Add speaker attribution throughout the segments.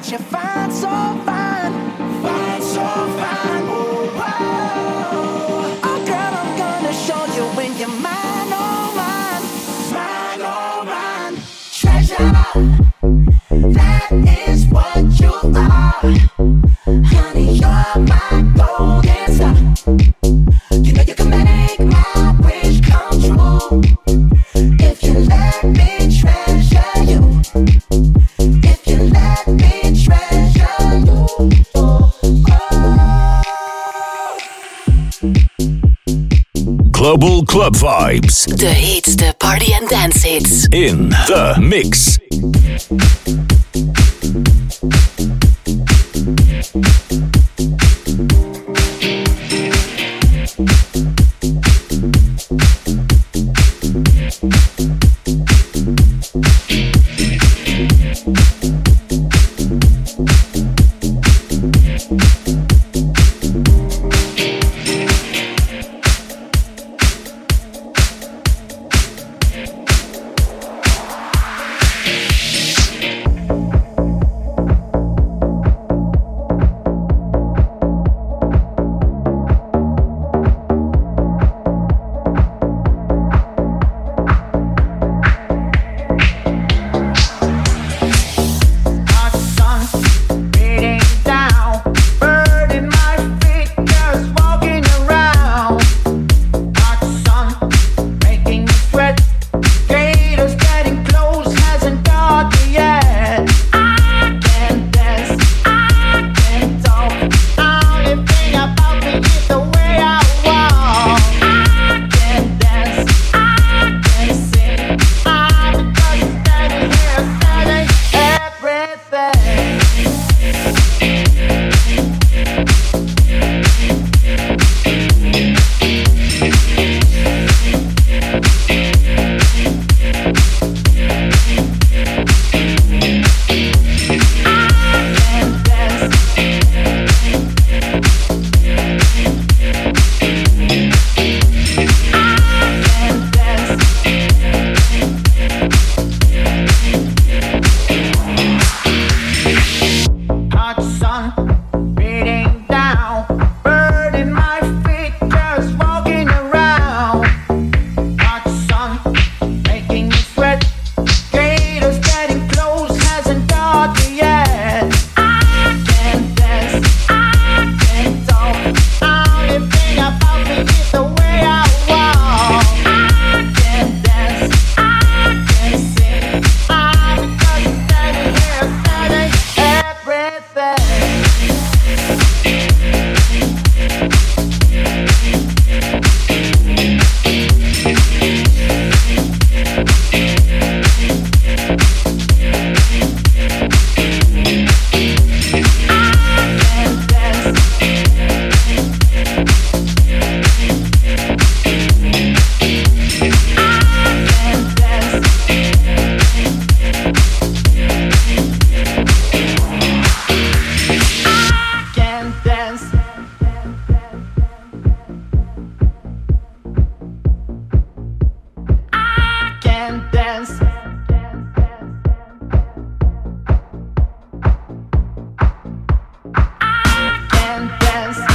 Speaker 1: that you find so fine.
Speaker 2: Club vibes.
Speaker 3: De heetste party and dance hits.
Speaker 2: In the mix.
Speaker 4: and dance.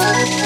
Speaker 5: Dance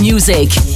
Speaker 3: music.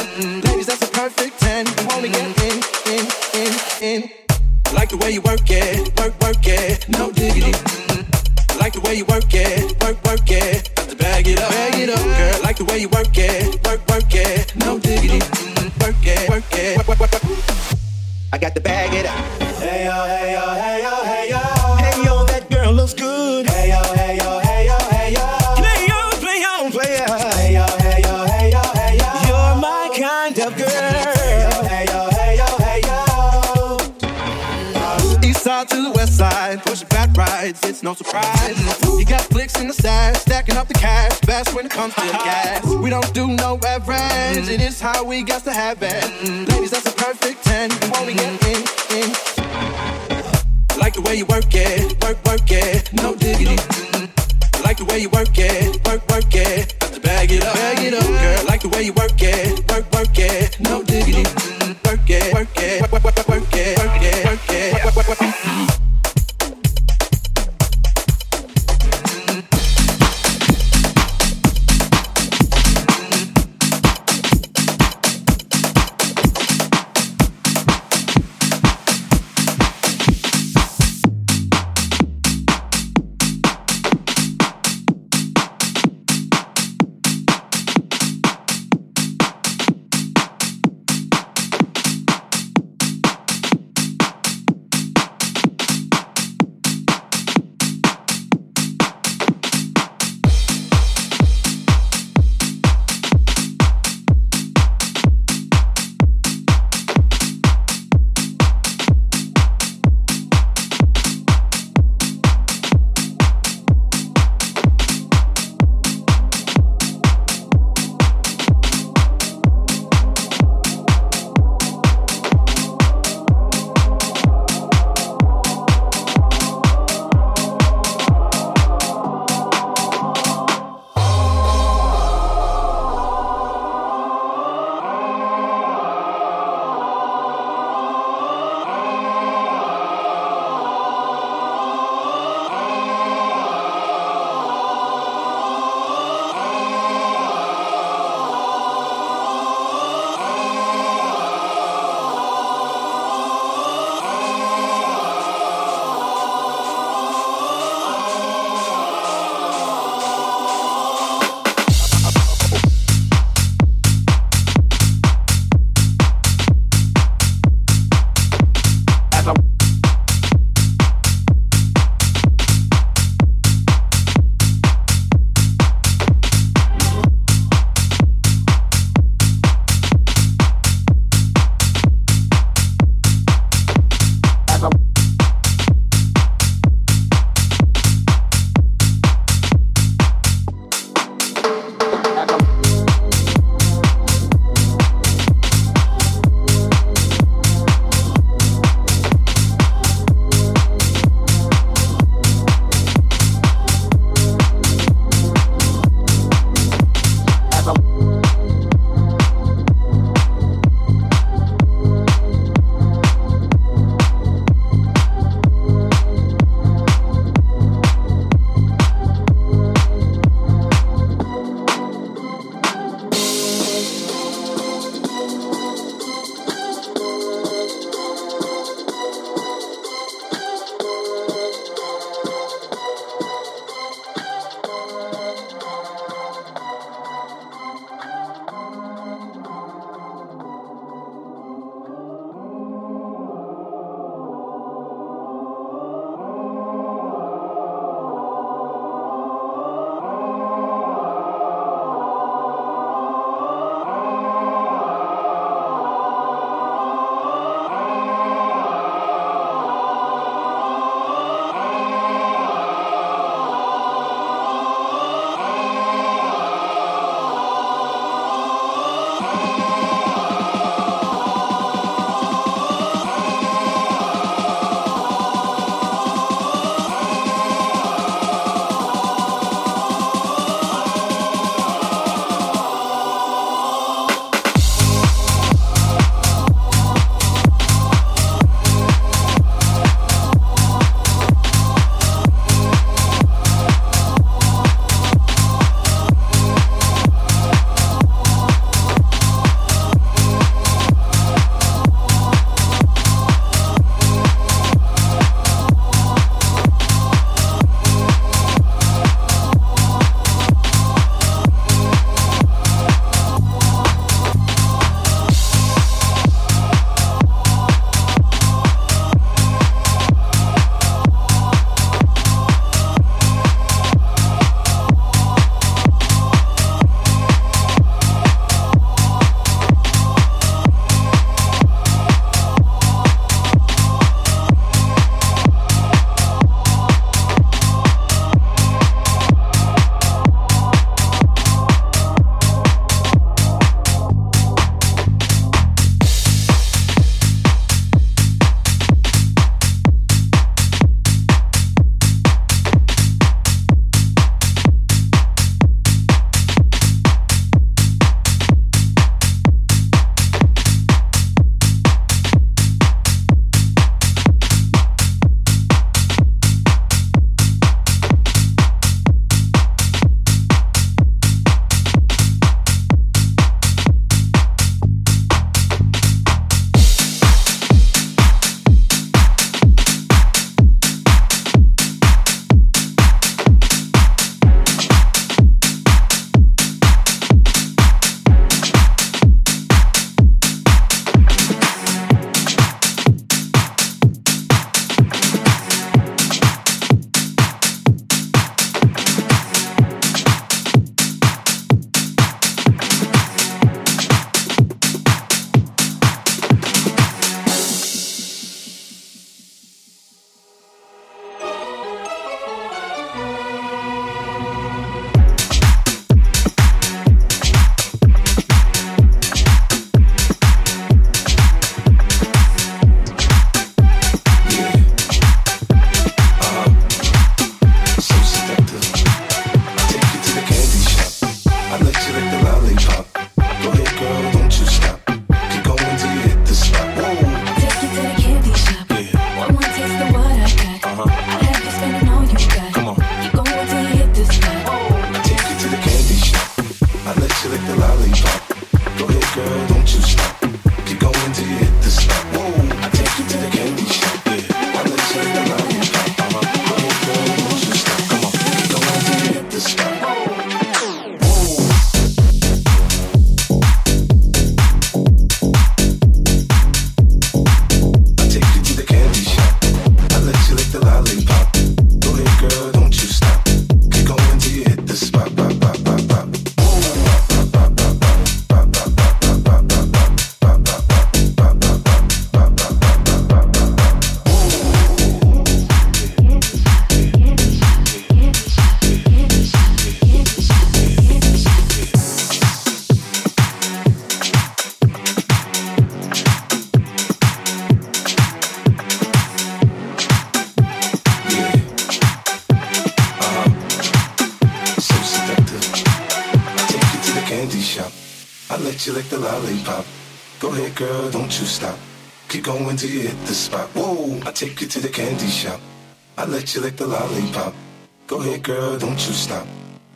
Speaker 6: Mm, 10. Ladies, that's a perfect 10. You get in, in, in, in. Like the way you work it, work, work it, no diggity. Mm. Like the way you work it, work, work it. Got to bag it up, bag it up, girl. Like the way you work it, work, work it, no diggity. Mm, work it, work it, work, work, work. I got to bag it up. Hey yo, hey yo, hey yo, hey. side, pushing fat rides, it's no surprise. You got flicks in the stash, stacking up the cash, Best when it comes to gas. We don't do no average, it is how we got to have it. Ladies, that's a perfect 10, you we get in, in. Like the way you work it, work, work it, no diggity. Like the way you work it, work, work it, got to bag it up, bag it up, girl. Like the way you work it, work, work it, no diggity. Work it, work it, work, work, work, work it, work it, work it. Work it.
Speaker 7: You lick the lollipop. Go ahead, girl, don't you stop.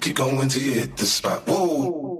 Speaker 7: Keep going till you hit the spot. Whoa.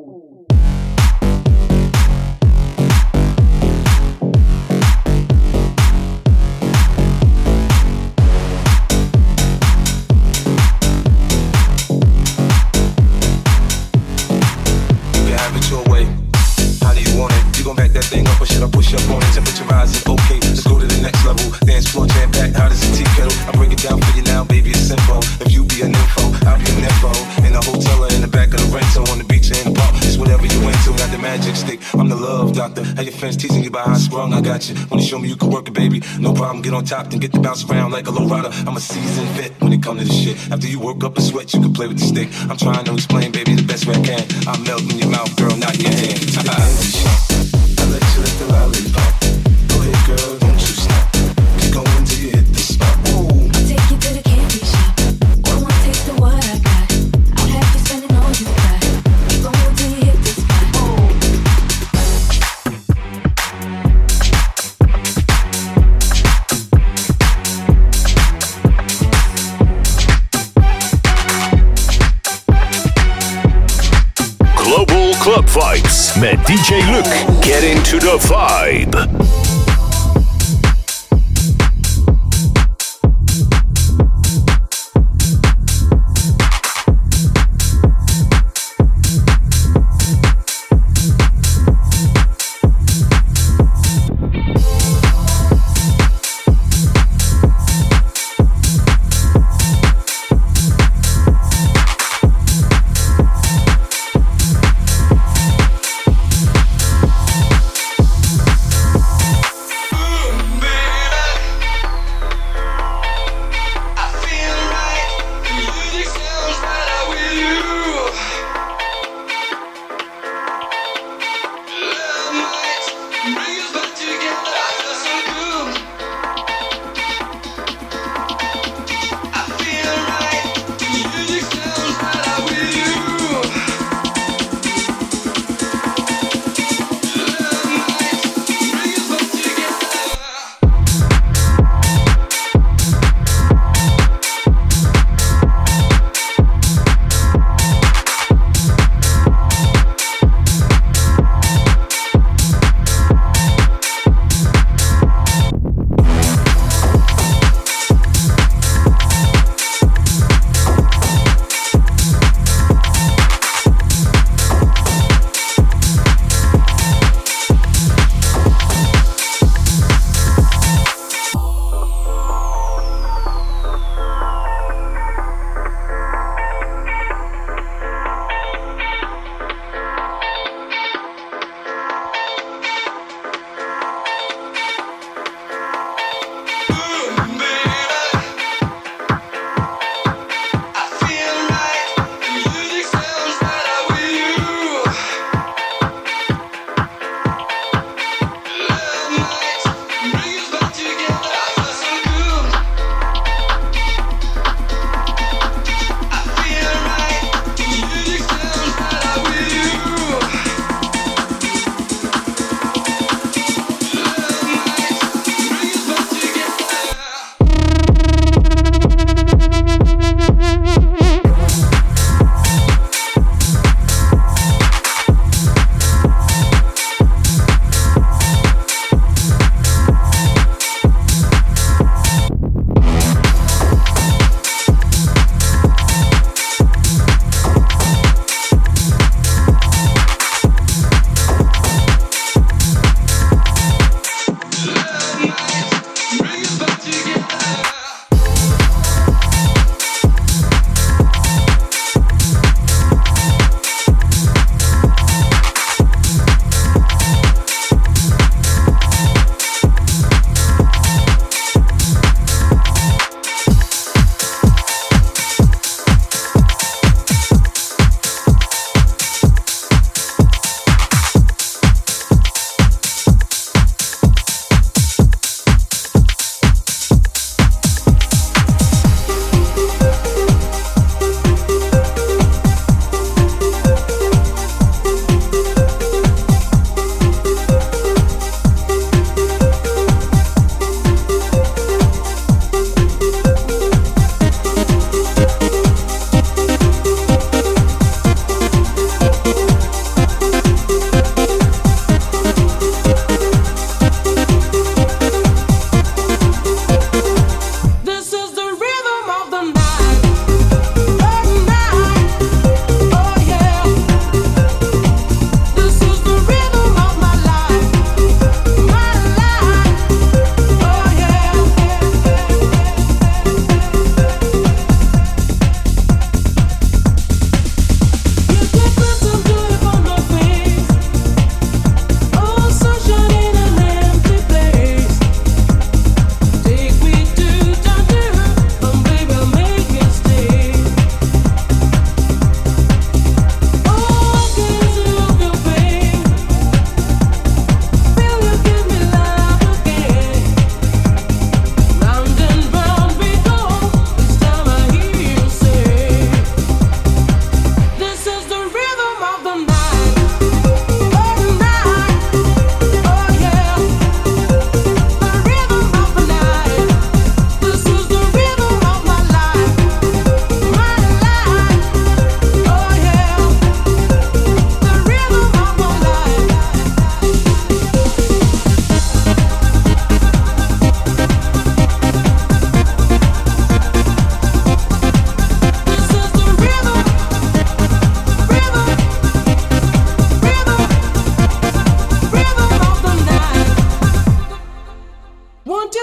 Speaker 7: Got you. Wanna show me you can work it, baby? No problem, get on top, then get to bounce around like a low rider. I'm a seasoned vet when it comes to this shit. After you work up a sweat, you can play with the stick. I'm trying to explain, baby, the best way I can. I'm melting in your mouth, girl, not your hand. I let you lick the lollipop.
Speaker 2: DJ Luke. Get into the vibe.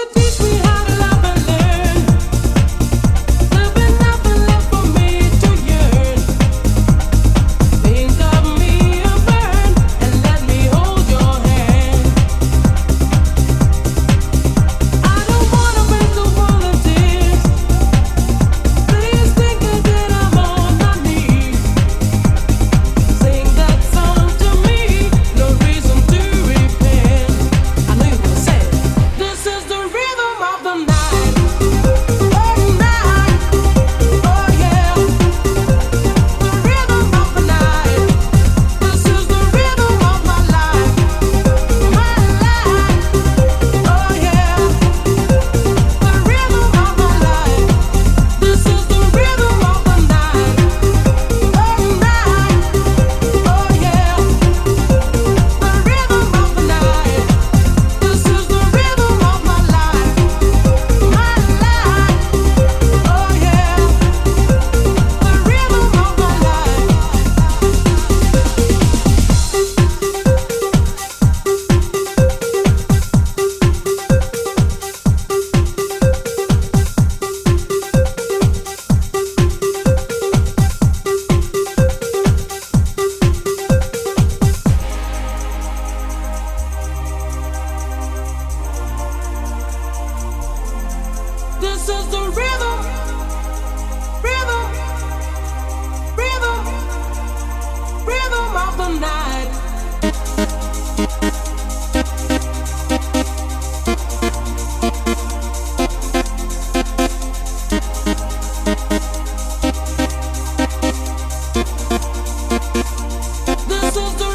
Speaker 8: you think? This is the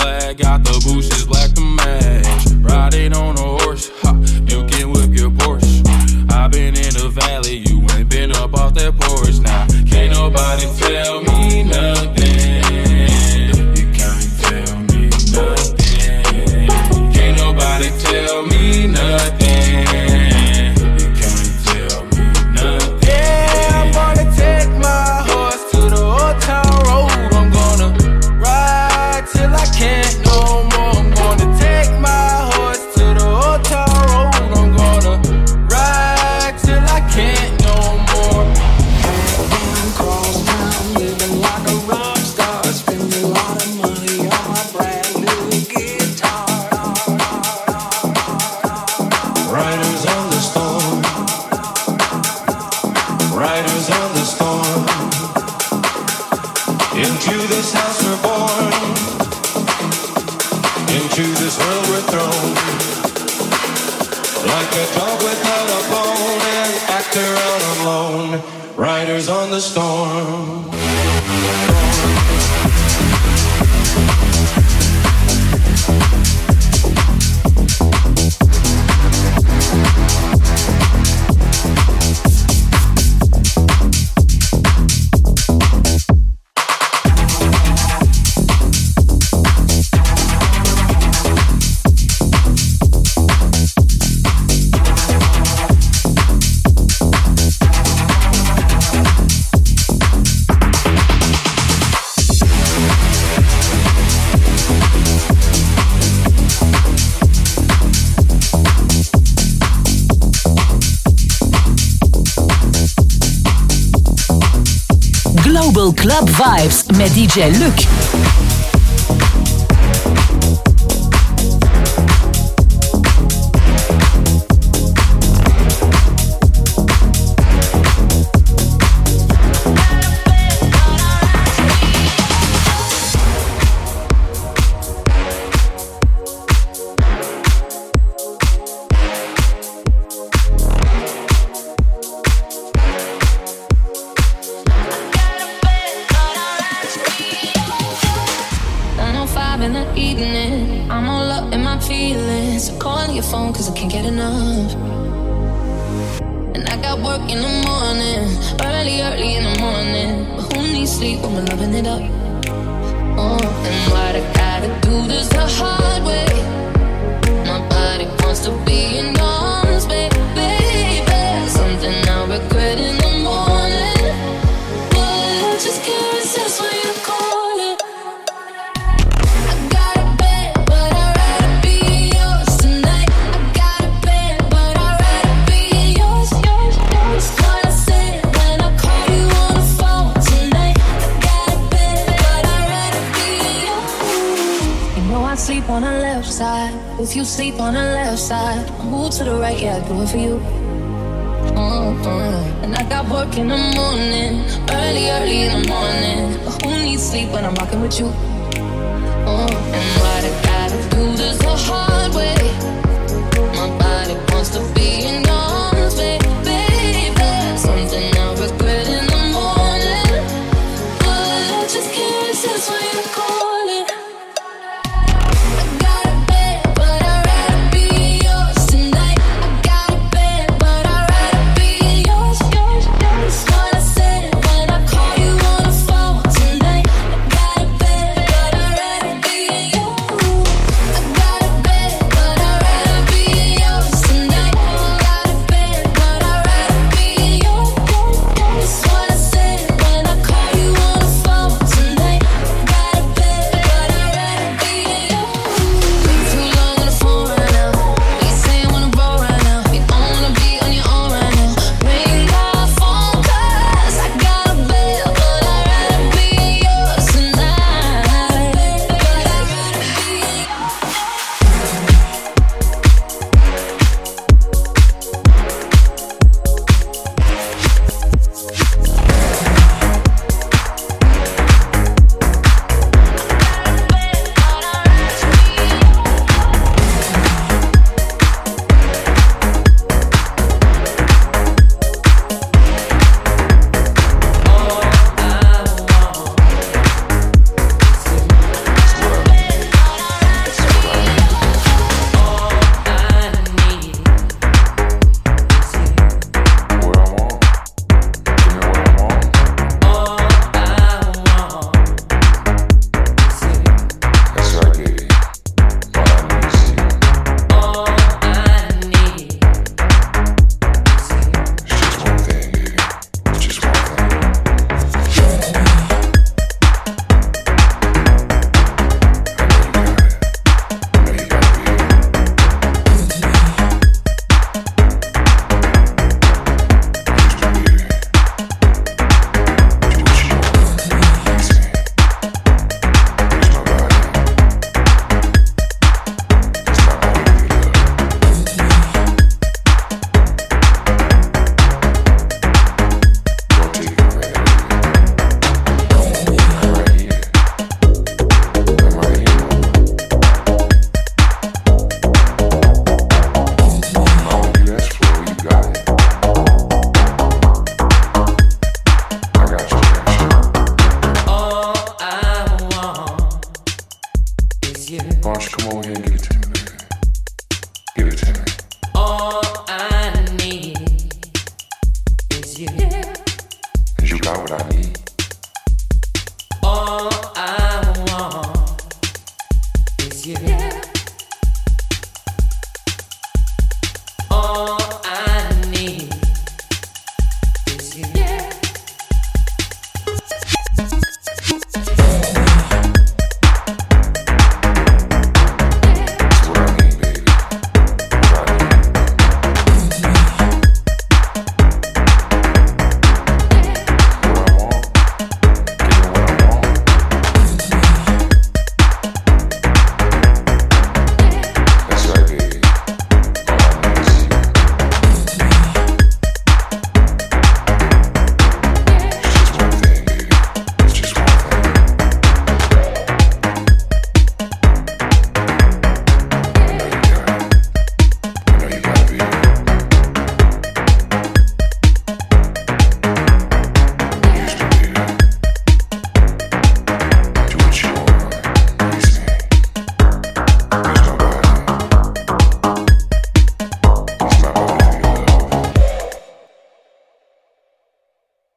Speaker 9: black, got the bushes black.
Speaker 3: Global Club Vibes met DJ Luc.